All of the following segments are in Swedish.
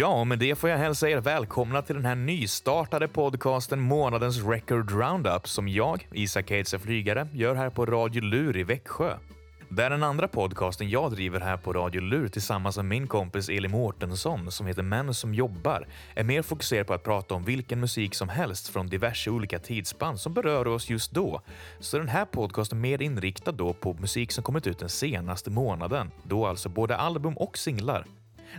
Ja, med det får jag hälsa er välkomna till den här nystartade podcasten Månadens Record Roundup som jag, Isak Heidse Flygare, gör här på Radio Lur i Växjö. Det är den andra podcasten jag driver här på Radio Lur tillsammans med min kompis Eli Mårtensson som heter Män som jobbar, är mer fokuserad på att prata om vilken musik som helst från diverse olika tidsspann som berör oss just då. Så den här podcasten är mer inriktad då på musik som kommit ut den senaste månaden, då alltså både album och singlar.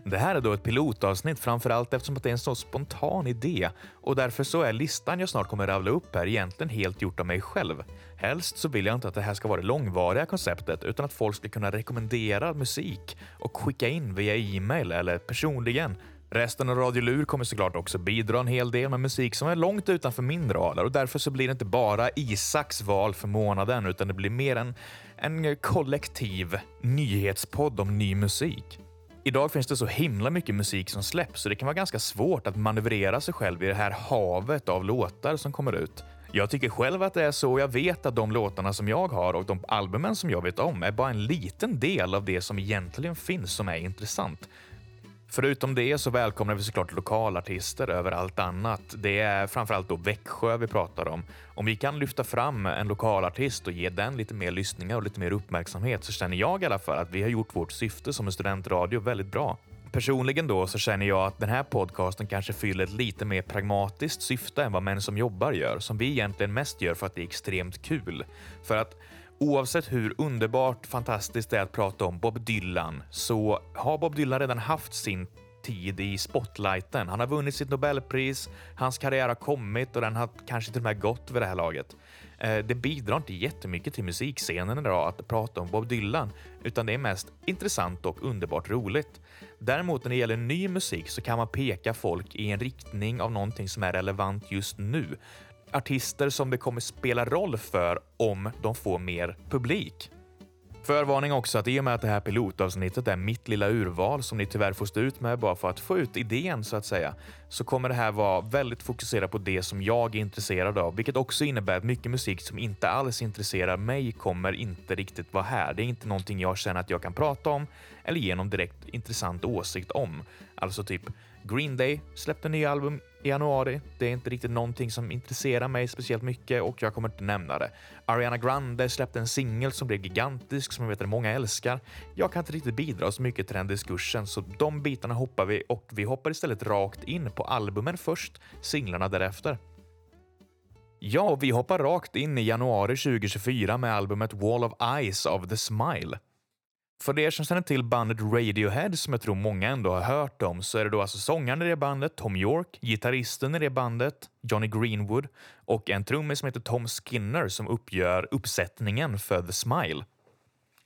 Det här är då ett pilotavsnitt framförallt eftersom det är en så spontan idé och därför så är listan jag snart kommer ravla upp här egentligen helt gjort av mig själv. Helst så vill jag inte att det här ska vara det långvariga konceptet utan att folk ska kunna rekommendera musik och skicka in via e-mail eller personligen. Resten av Radio Lur kommer såklart också bidra en hel del med musik som är långt utanför min radar och därför så blir det inte bara Isaks val för månaden utan det blir mer en, en kollektiv nyhetspodd om ny musik. Idag finns det så himla mycket musik som släpps så det kan vara ganska svårt att manövrera sig själv i det här havet av låtar som kommer ut. Jag tycker själv att det är så och jag vet att de låtarna som jag har och de albumen som jag vet om är bara en liten del av det som egentligen finns som är intressant. Förutom det så välkomnar vi såklart lokalartister över allt annat. Det är framförallt då Växjö vi pratar om. Om vi kan lyfta fram en lokalartist och ge den lite mer lyssningar och lite mer uppmärksamhet så känner jag i alla fall att vi har gjort vårt syfte som en studentradio väldigt bra. Personligen då så känner jag att den här podcasten kanske fyller ett lite mer pragmatiskt syfte än vad Män som jobbar gör, som vi egentligen mest gör för att det är extremt kul. För att Oavsett hur underbart fantastiskt det är att prata om Bob Dylan så har Bob Dylan redan haft sin tid i spotlighten. Han har vunnit sitt Nobelpris, hans karriär har kommit och den har kanske till och med gått vid det här laget. Eh, det bidrar inte jättemycket till musikscenen idag att prata om Bob Dylan, utan det är mest intressant och underbart roligt. Däremot när det gäller ny musik så kan man peka folk i en riktning av någonting som är relevant just nu artister som det kommer spela roll för om de får mer publik. Förvarning också att i och med att det här pilotavsnittet är mitt lilla urval som ni tyvärr får stå ut med bara för att få ut idén så att säga, så kommer det här vara väldigt fokuserat på det som jag är intresserad av, vilket också innebär att mycket musik som inte alls intresserar mig kommer inte riktigt vara här. Det är inte någonting jag känner att jag kan prata om eller ge någon direkt intressant åsikt om. Alltså typ Green Day släppte nya album i januari. Det är inte riktigt någonting som intresserar mig speciellt mycket och jag kommer inte nämna det. Ariana Grande släppte en singel som blev gigantisk som jag vet att många älskar. Jag kan inte riktigt bidra så mycket till den diskursen så de bitarna hoppar vi och vi hoppar istället rakt in på albumen först, singlarna därefter. Ja, vi hoppar rakt in i januari 2024 med albumet Wall of Ice of the Smile. För er som känner till bandet Radiohead, som jag tror många ändå har hört om, så är det då alltså sångaren i det bandet, Tom York, gitarristen i det bandet, Johnny Greenwood och en trummis som heter Tom Skinner som uppgör uppsättningen för The Smile.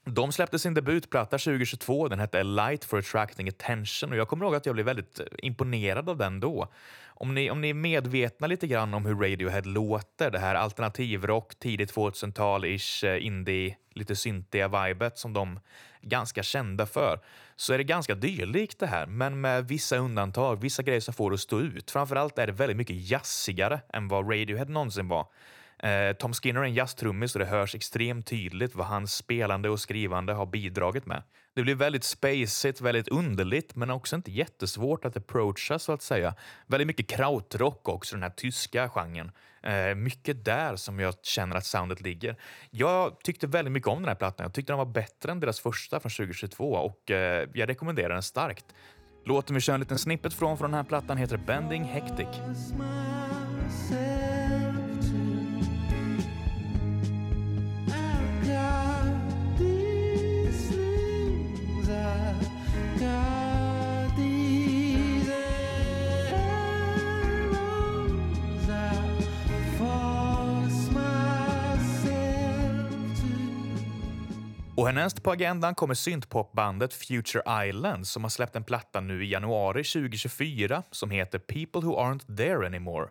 De släppte sin debutplatta 2022. Den hette A Light for Attracting Attention och jag kommer ihåg att jag blev väldigt eh, imponerad av den då. Om ni, om ni är medvetna lite grann om hur Radiohead låter, det här alternativrock, tidigt 2000-tal-ish, eh, indie, lite syntiga vibet som de är ganska kända för, så är det ganska dyrlikt det här, men med vissa undantag, vissa grejer som får det att stå ut. Framförallt är det väldigt mycket jazzigare än vad Radiohead någonsin var. Eh, Tom Skinner är en jazztrummis och det hörs extremt tydligt vad hans spelande och skrivande har bidragit med. Det blir väldigt spacigt, väldigt underligt, men också inte jättesvårt att approacha så att säga. Väldigt mycket krautrock också, den här tyska genren. Eh, mycket där som jag känner att soundet ligger. Jag tyckte väldigt mycket om den här plattan. Jag tyckte den var bättre än deras första från 2022 och eh, jag rekommenderar den starkt. Låten vi kör en liten snippet från från den här plattan heter Bending Hectic. Och härnäst på agendan kommer syntpopbandet Future Islands som har släppt en platta nu i januari 2024 som heter People Who Aren't There Anymore.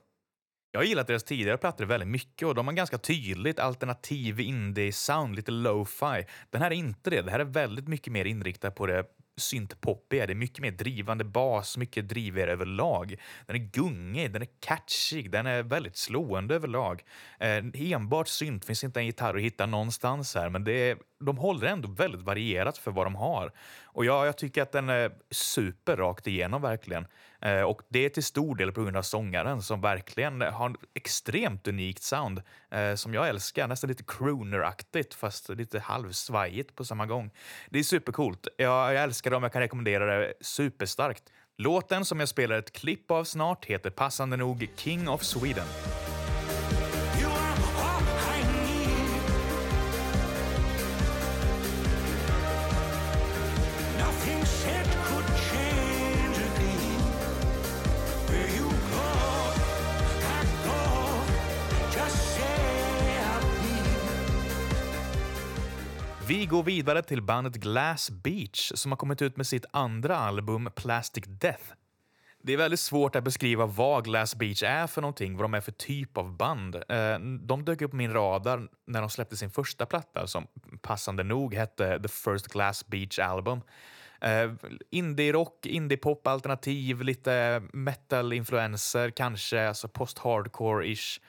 Jag har gillat deras tidigare plattor väldigt mycket och de har ganska tydligt alternativ indie-sound, lite lo-fi. Den här är inte det. Det här är väldigt mycket mer inriktat på det syntpoppig är. Det är mycket mer drivande bas, mycket drivigare överlag. Den är gungig, den är catchig, den är väldigt slående överlag. Eh, enbart synt, finns inte en gitarr att hitta någonstans här, men det är, de håller ändå väldigt varierat för vad de har. Och ja, jag tycker att den är super rakt igenom verkligen. Eh, och det är till stor del på grund av sångaren som verkligen har en extremt unikt sound eh, som jag älskar. Nästan lite crooneraktigt fast lite halvsvajigt på samma gång. Det är supercoolt. Jag, jag älskar dem, jag kan rekommendera det superstarkt. Låten som jag spelar ett klipp av snart heter passande nog King of Sweden. Vi går vidare till bandet Glass Beach som har kommit ut med sitt andra album Plastic Death. Det är väldigt svårt att beskriva vad Glass Beach är för någonting, vad de är för typ av band. Eh, de dök upp på min radar när de släppte sin första platta som passande nog hette The First Glass Beach Album. Eh, indie-rock, indie-pop alternativ, lite metal-influenser kanske, alltså post-hardcore-ish.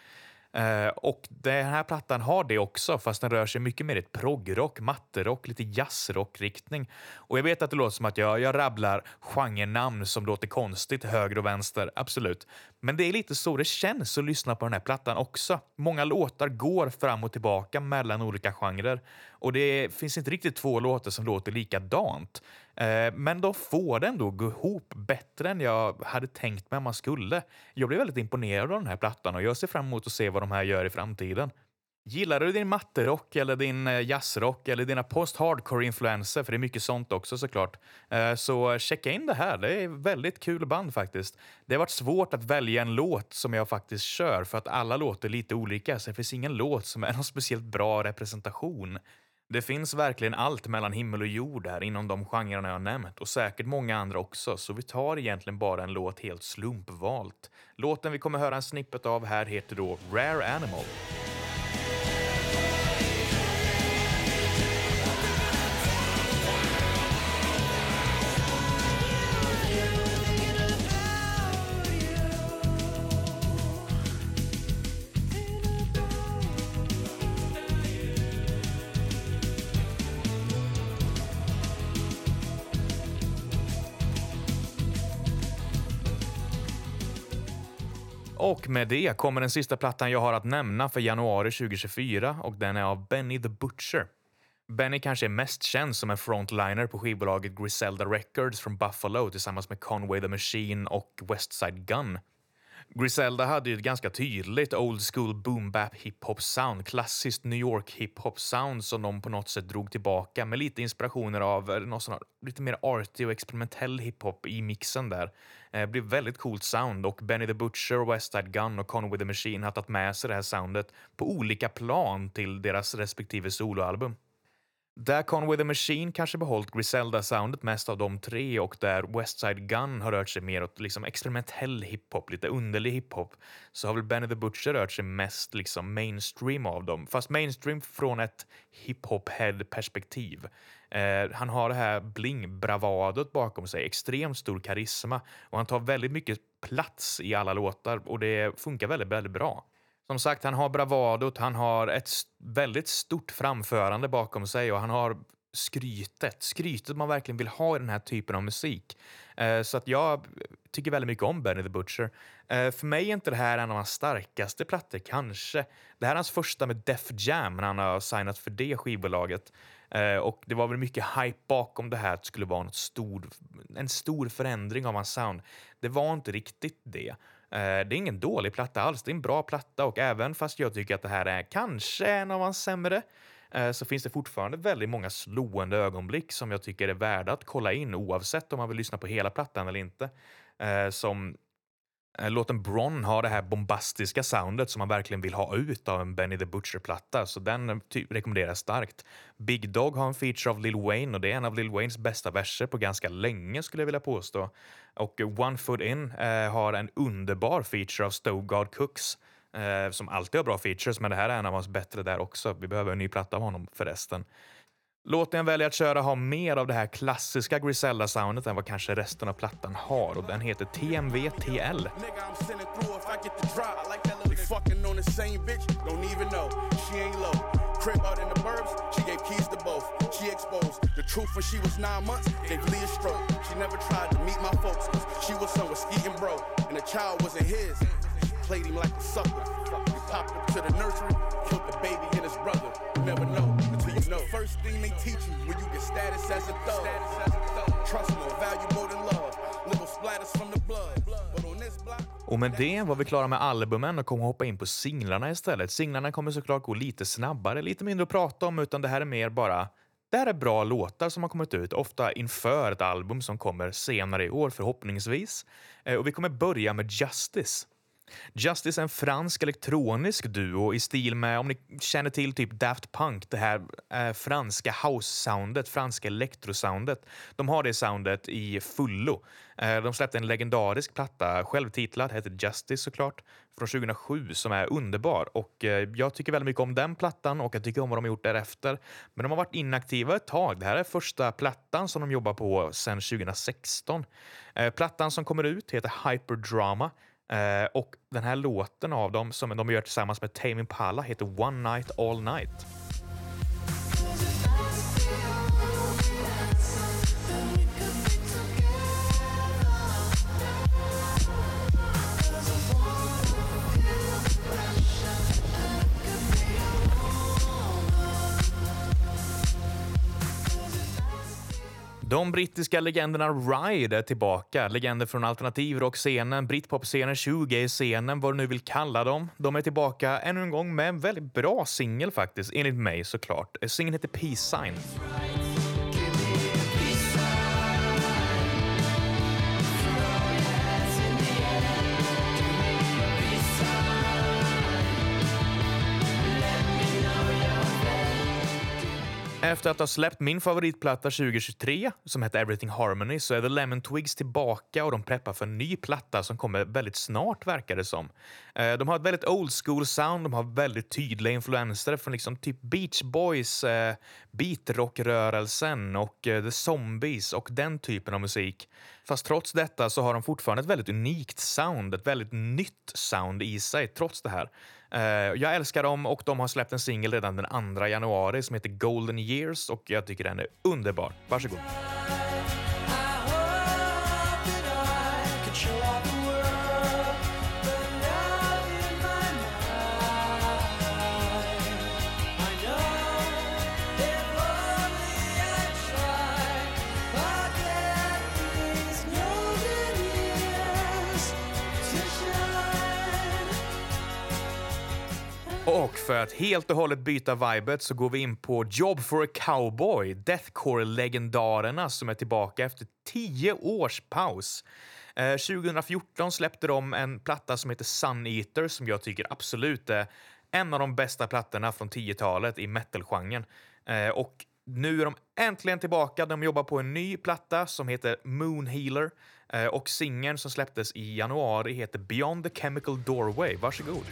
Eh, och den här plattan har det också, fast den rör sig mycket mer i ett proggrock, matterock, lite jazzrock-riktning. Och jag vet att det låter som att jag, jag rabblar genrenamn som låter konstigt höger och vänster, absolut. Men det är lite så det känns att lyssna på den här plattan också. Många låtar går fram och tillbaka mellan olika genrer och det finns inte riktigt två låtar som låter likadant. Eh, men de får det ändå gå ihop bättre än jag hade tänkt mig att man skulle. Jag blev väldigt imponerad av den här plattan och jag ser fram emot att se vad de här gör i framtiden. Gillar du din matterock eller din eh, jazzrock eller dina post-hardcore-influenser, för det är mycket sånt också såklart, eh, så checka in det här. Det är väldigt kul band faktiskt. Det har varit svårt att välja en låt som jag faktiskt kör för att alla låter lite olika, så det finns ingen låt som är någon speciellt bra representation. Det finns verkligen allt mellan himmel och jord här inom de genrerna jag nämnt och säkert många andra också, så vi tar egentligen bara en låt helt slumpvalt. Låten vi kommer höra en snippet av här heter då Rare Animal. Och med det kommer den sista plattan jag har att nämna för januari 2024 och den är av Benny the Butcher. Benny kanske är mest känd som en frontliner på skivbolaget Griselda Records från Buffalo tillsammans med Conway the Machine och Westside Gun. Griselda hade ju ett ganska tydligt old school boom bap hiphop sound, klassiskt New York hiphop sound som de på något sätt drog tillbaka med lite inspirationer av eh, något sånt, lite mer arty och experimentell hiphop i mixen där. Det blev väldigt coolt sound och Benny the Butcher, Westside Gun och Conway the Machine har tagit med sig det här soundet på olika plan till deras respektive soloalbum. Där Conway the Machine kanske behållit Griselda-soundet mest av de tre och där Westside Gun har rört sig mer åt liksom experimentell hiphop, lite underlig hiphop, så har väl Benny the Butcher rört sig mest liksom mainstream av dem. Fast mainstream från ett hiphop-head-perspektiv. Eh, han har det här bling-bravadet bakom sig, extremt stor karisma och han tar väldigt mycket plats i alla låtar och det funkar väldigt, väldigt bra. Som sagt, han har bravadot, han har ett väldigt stort framförande bakom sig och han har skrytet, skrytet man verkligen vill ha i den här typen av musik. Eh, så att jag tycker väldigt mycket om Benny the Butcher. Eh, för mig är inte det här en av hans starkaste plattor, kanske. Det här är hans första med Def Jam när han har signat för det skivbolaget. Eh, och det var väl mycket hype bakom det här att det skulle vara något stor, en stor förändring av hans sound. Det var inte riktigt det. Eh, det är ingen dålig platta alls, det är en bra platta och även fast jag tycker att det här är kanske en av hans sämre eh, så finns det fortfarande väldigt många slående ögonblick som jag tycker är värda att kolla in oavsett om man vill lyssna på hela plattan eller inte. Eh, som Eh, låten Bron har det här bombastiska soundet som man verkligen vill ha ut av en Benny the Butcher-platta, så den rekommenderas rekommenderar jag starkt. Big Dog har en feature av Lil Wayne och det är en av Lil Waynes bästa verser på ganska länge skulle jag vilja påstå. Och eh, One Foot In eh, har en underbar feature av Stogard Cooks eh, som alltid har bra features, men det här är en av hans bättre där också. Vi behöver en ny platta av honom förresten. Låten jag väljer att köra har mer av det här klassiska Griselda-soundet än vad kanske resten av plattan har och den heter TMVTL. Crib out in the burbs, she gave keys to both. She exposed the truth when she was nine months, gave Lee a stroke. She never tried to meet my folks, cause she was somewhere skeeting bro, and the child wasn't his. Played him like a sucker. He popped him to the nursery, killed the baby and his brother teach you when you get status as a thug. Trust more valuable than love. Little splatters from the blood. But on this block och med det var vi klara med albumen och kommer hoppa in på singlarna istället. Singlarna kommer såklart gå lite snabbare, lite mindre att prata om, utan det här är mer bara det här är bra låtar som har kommit ut, ofta inför ett album som kommer senare i år förhoppningsvis. Eh, och vi kommer börja med Justice. Justice är en fransk elektronisk duo i stil med, om ni känner till typ Daft Punk, det här eh, franska house-soundet, franska elektrosoundet. De har det soundet i fullo. Eh, de släppte en legendarisk platta, självtitlad, heter Justice såklart, från 2007 som är underbar. Och eh, jag tycker väldigt mycket om den plattan och jag tycker om vad de har gjort därefter. Men de har varit inaktiva ett tag. Det här är första plattan som de jobbar på sedan 2016. Eh, plattan som kommer ut heter Hyperdrama Eh, och den här låten av dem som de gör tillsammans med Tame Impala heter One Night All Night. De brittiska legenderna Ride är tillbaka. Legender från alternativrockscenen, britpopscenen, shoegaze-scenen, vad du nu vill kalla dem. De är tillbaka ännu en gång med en väldigt bra singel faktiskt, enligt mig såklart. Singeln heter Peace Sign. Efter att ha släppt min favoritplatta 2023 som heter Everything Harmony så är The Lemon Twigs tillbaka och de preppar för en ny platta som kommer väldigt snart verkar det som. Eh, de har ett väldigt old school sound, de har väldigt tydliga influenser från liksom typ Beach Boys, eh, beatrockrörelsen och eh, The Zombies och den typen av musik. Fast trots detta så har de fortfarande ett väldigt unikt sound, ett väldigt nytt sound i sig trots det här. Eh, jag älskar dem och de har släppt en singel redan den 2 januari som heter Golden Years och jag tycker den är underbar. Varsågod. Och för att helt och hållet byta vibet så går vi in på Job for a Cowboy, Deathcore-legendarerna som är tillbaka efter tio års paus. Eh, 2014 släppte de en platta som heter Sun Eater som jag tycker absolut är en av de bästa plattorna från 10-talet i metalgenren. Eh, och nu är de äntligen tillbaka. De jobbar på en ny platta som heter Moon Healer eh, och singeln som släpptes i januari heter Beyond the Chemical Doorway. Varsågod.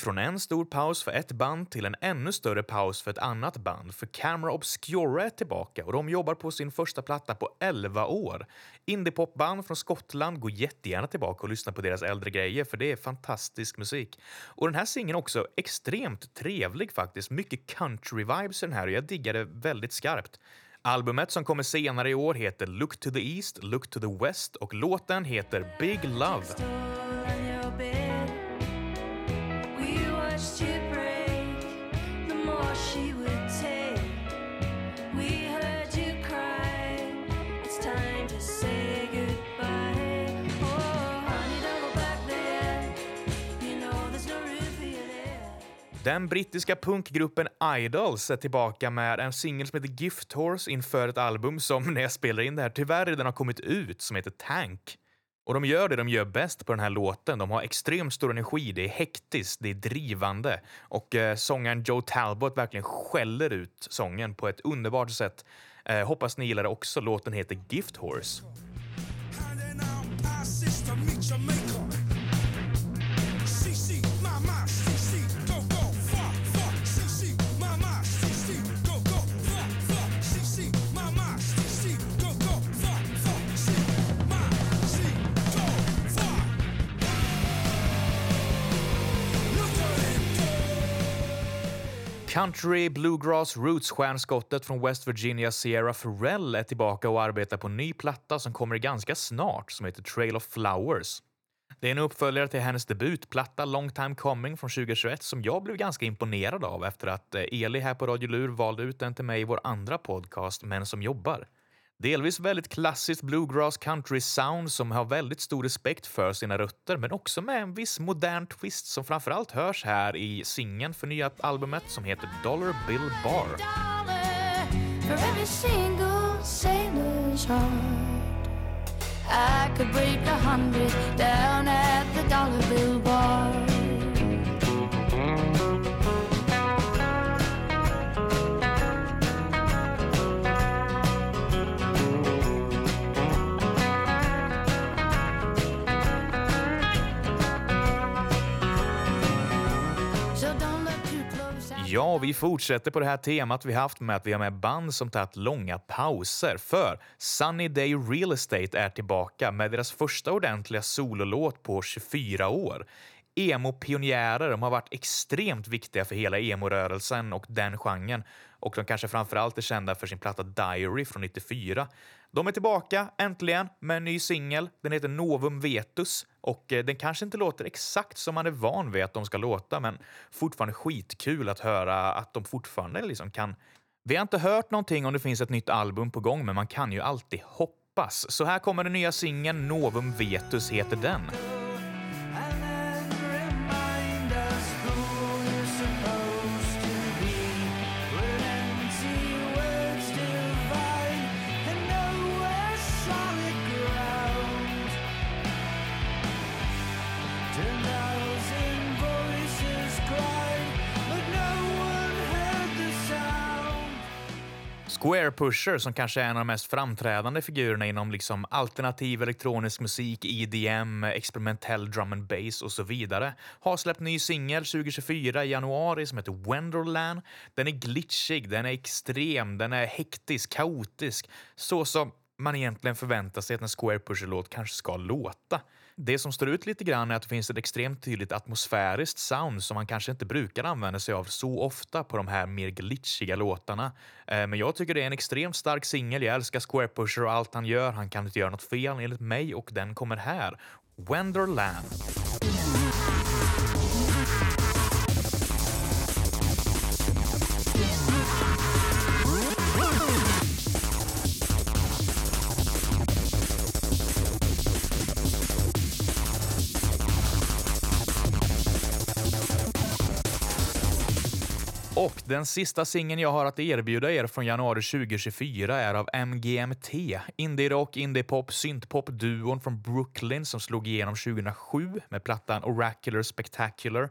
Från en stor paus för ett band till en ännu större paus för ett annat band. För Camera Obscura är tillbaka och de jobbar på sin första platta på 11 år. Indiepopband från Skottland går jättegärna tillbaka och lyssnar på deras äldre grejer för det är fantastisk musik. Och den här singeln är också extremt trevlig faktiskt. Mycket country-vibes i den här och jag diggar det väldigt skarpt. Albumet som kommer senare i år heter Look to the East, Look to the West och låten heter Big Love. Den brittiska punkgruppen Idols är tillbaka med en singel som heter Gift Horse inför ett album som när jag spelar in det här tyvärr redan har kommit ut som heter Tank. Och de gör det de gör bäst på den här låten. De har extremt stor energi, det är hektiskt, det är drivande och eh, sångaren Joe Talbot verkligen skäller ut sången på ett underbart sätt. Eh, hoppas ni gillar det också. Låten heter Gift Horse. Country bluegrass roots-stjärnskottet från West Virginia Sierra Ferrell, är tillbaka och arbetar på en ny platta som kommer ganska snart som heter Trail of Flowers. Det är en uppföljare till hennes debutplatta Long Time Coming från 2021 som jag blev ganska imponerad av efter att eh, Eli här på Radio Lur valde ut den till mig i vår andra podcast Män som jobbar. Delvis väldigt klassiskt bluegrass country sound som har väldigt stor respekt för sina rötter men också med en viss modern twist som framförallt hörs här i singeln för nya albumet som heter Dollar Bill Bar. I Ja, vi fortsätter på det här temat vi haft med att vi har med band som tagit långa pauser. För Sunny Day Real Estate är tillbaka med deras första ordentliga sololåt på 24 år. Emo-pionjärer, de har varit extremt viktiga för hela emo-rörelsen och den genren. Och de kanske framförallt är kända för sin platta Diary från 94. De är tillbaka äntligen med en ny singel. Den heter Novum Vetus och eh, den kanske inte låter exakt som man är van vid att de ska låta, men fortfarande skitkul att höra att de fortfarande liksom kan. Vi har inte hört någonting om det finns ett nytt album på gång, men man kan ju alltid hoppas. Så här kommer den nya singeln Novum Vetus heter den. Square Pusher, som kanske är en av de mest framträdande figurerna inom liksom alternativ elektronisk musik, EDM, experimentell drum and bass och så vidare, har släppt ny singel 2024 i januari som heter Wonderland. Den är glitchig, den är extrem, den är hektisk, kaotisk, så som man egentligen förväntar sig att en Square Pusher-låt kanske ska låta. Det som står ut lite grann är att det finns ett extremt tydligt atmosfäriskt sound som man kanske inte brukar använda sig av så ofta på de här mer glitchiga låtarna. Eh, men jag tycker det är en extremt stark singel. Jag älskar Square Pusher och allt han gör. Han kan inte göra något fel enligt mig och den kommer här. Wenderland. Och den sista singeln jag har att erbjuda er från januari 2024 är av MGMT, indie-rock, indie-pop, syntpop-duon från Brooklyn som slog igenom 2007 med plattan Oracular Spectacular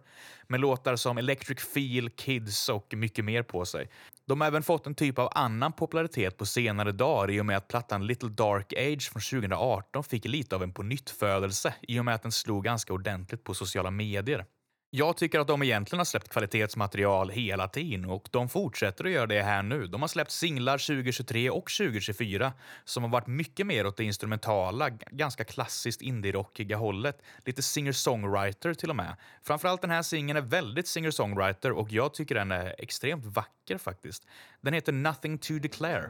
med låtar som Electric Feel, Kids och mycket mer på sig. De har även fått en typ av annan popularitet på senare dagar i och med att plattan Little Dark Age från 2018 fick lite av en pånyttfödelse i och med att den slog ganska ordentligt på sociala medier. Jag tycker att de egentligen har släppt kvalitetsmaterial hela tiden och de fortsätter att göra det här nu. De har släppt singlar 2023 och 2024 som har varit mycket mer åt det instrumentala, ganska klassiskt indie-rockiga hållet. Lite singer-songwriter till och med. Framförallt den här singeln är väldigt singer-songwriter och jag tycker den är extremt vacker faktiskt. Den heter Nothing to Declare.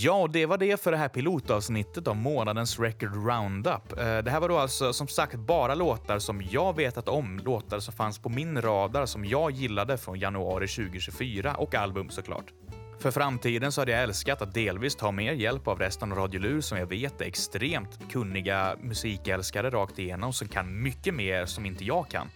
Ja, det var det för det här pilotavsnittet av månadens Record Roundup. Eh, det här var då alltså som sagt bara låtar som jag vetat om, låtar som fanns på min radar som jag gillade från januari 2024 och album såklart. För framtiden så hade jag älskat att delvis ta mer hjälp av resten av Radio Lur som jag vet är extremt kunniga musikälskare rakt igenom som kan mycket mer som inte jag kan.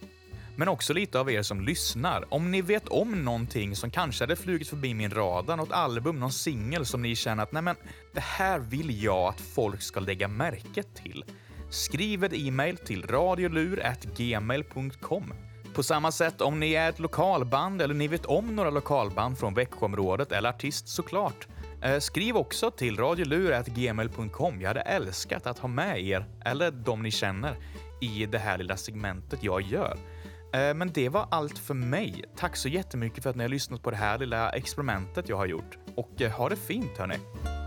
Men också lite av er som lyssnar. Om ni vet om någonting som kanske hade flugit förbi min radar, något album, någon singel som ni känner att nej men, det här vill jag att folk ska lägga märke till. Skriv ett e-mail till radiolur.gmail.com. På samma sätt om ni är ett lokalband eller ni vet om några lokalband från Växjöområdet eller artist såklart. Eh, skriv också till radiolur.gmail.com. Jag hade älskat att ha med er, eller de ni känner, i det här lilla segmentet jag gör. Eh, men det var allt för mig. Tack så jättemycket för att ni har lyssnat på det här lilla experimentet jag har gjort. Och eh, ha det fint hörni!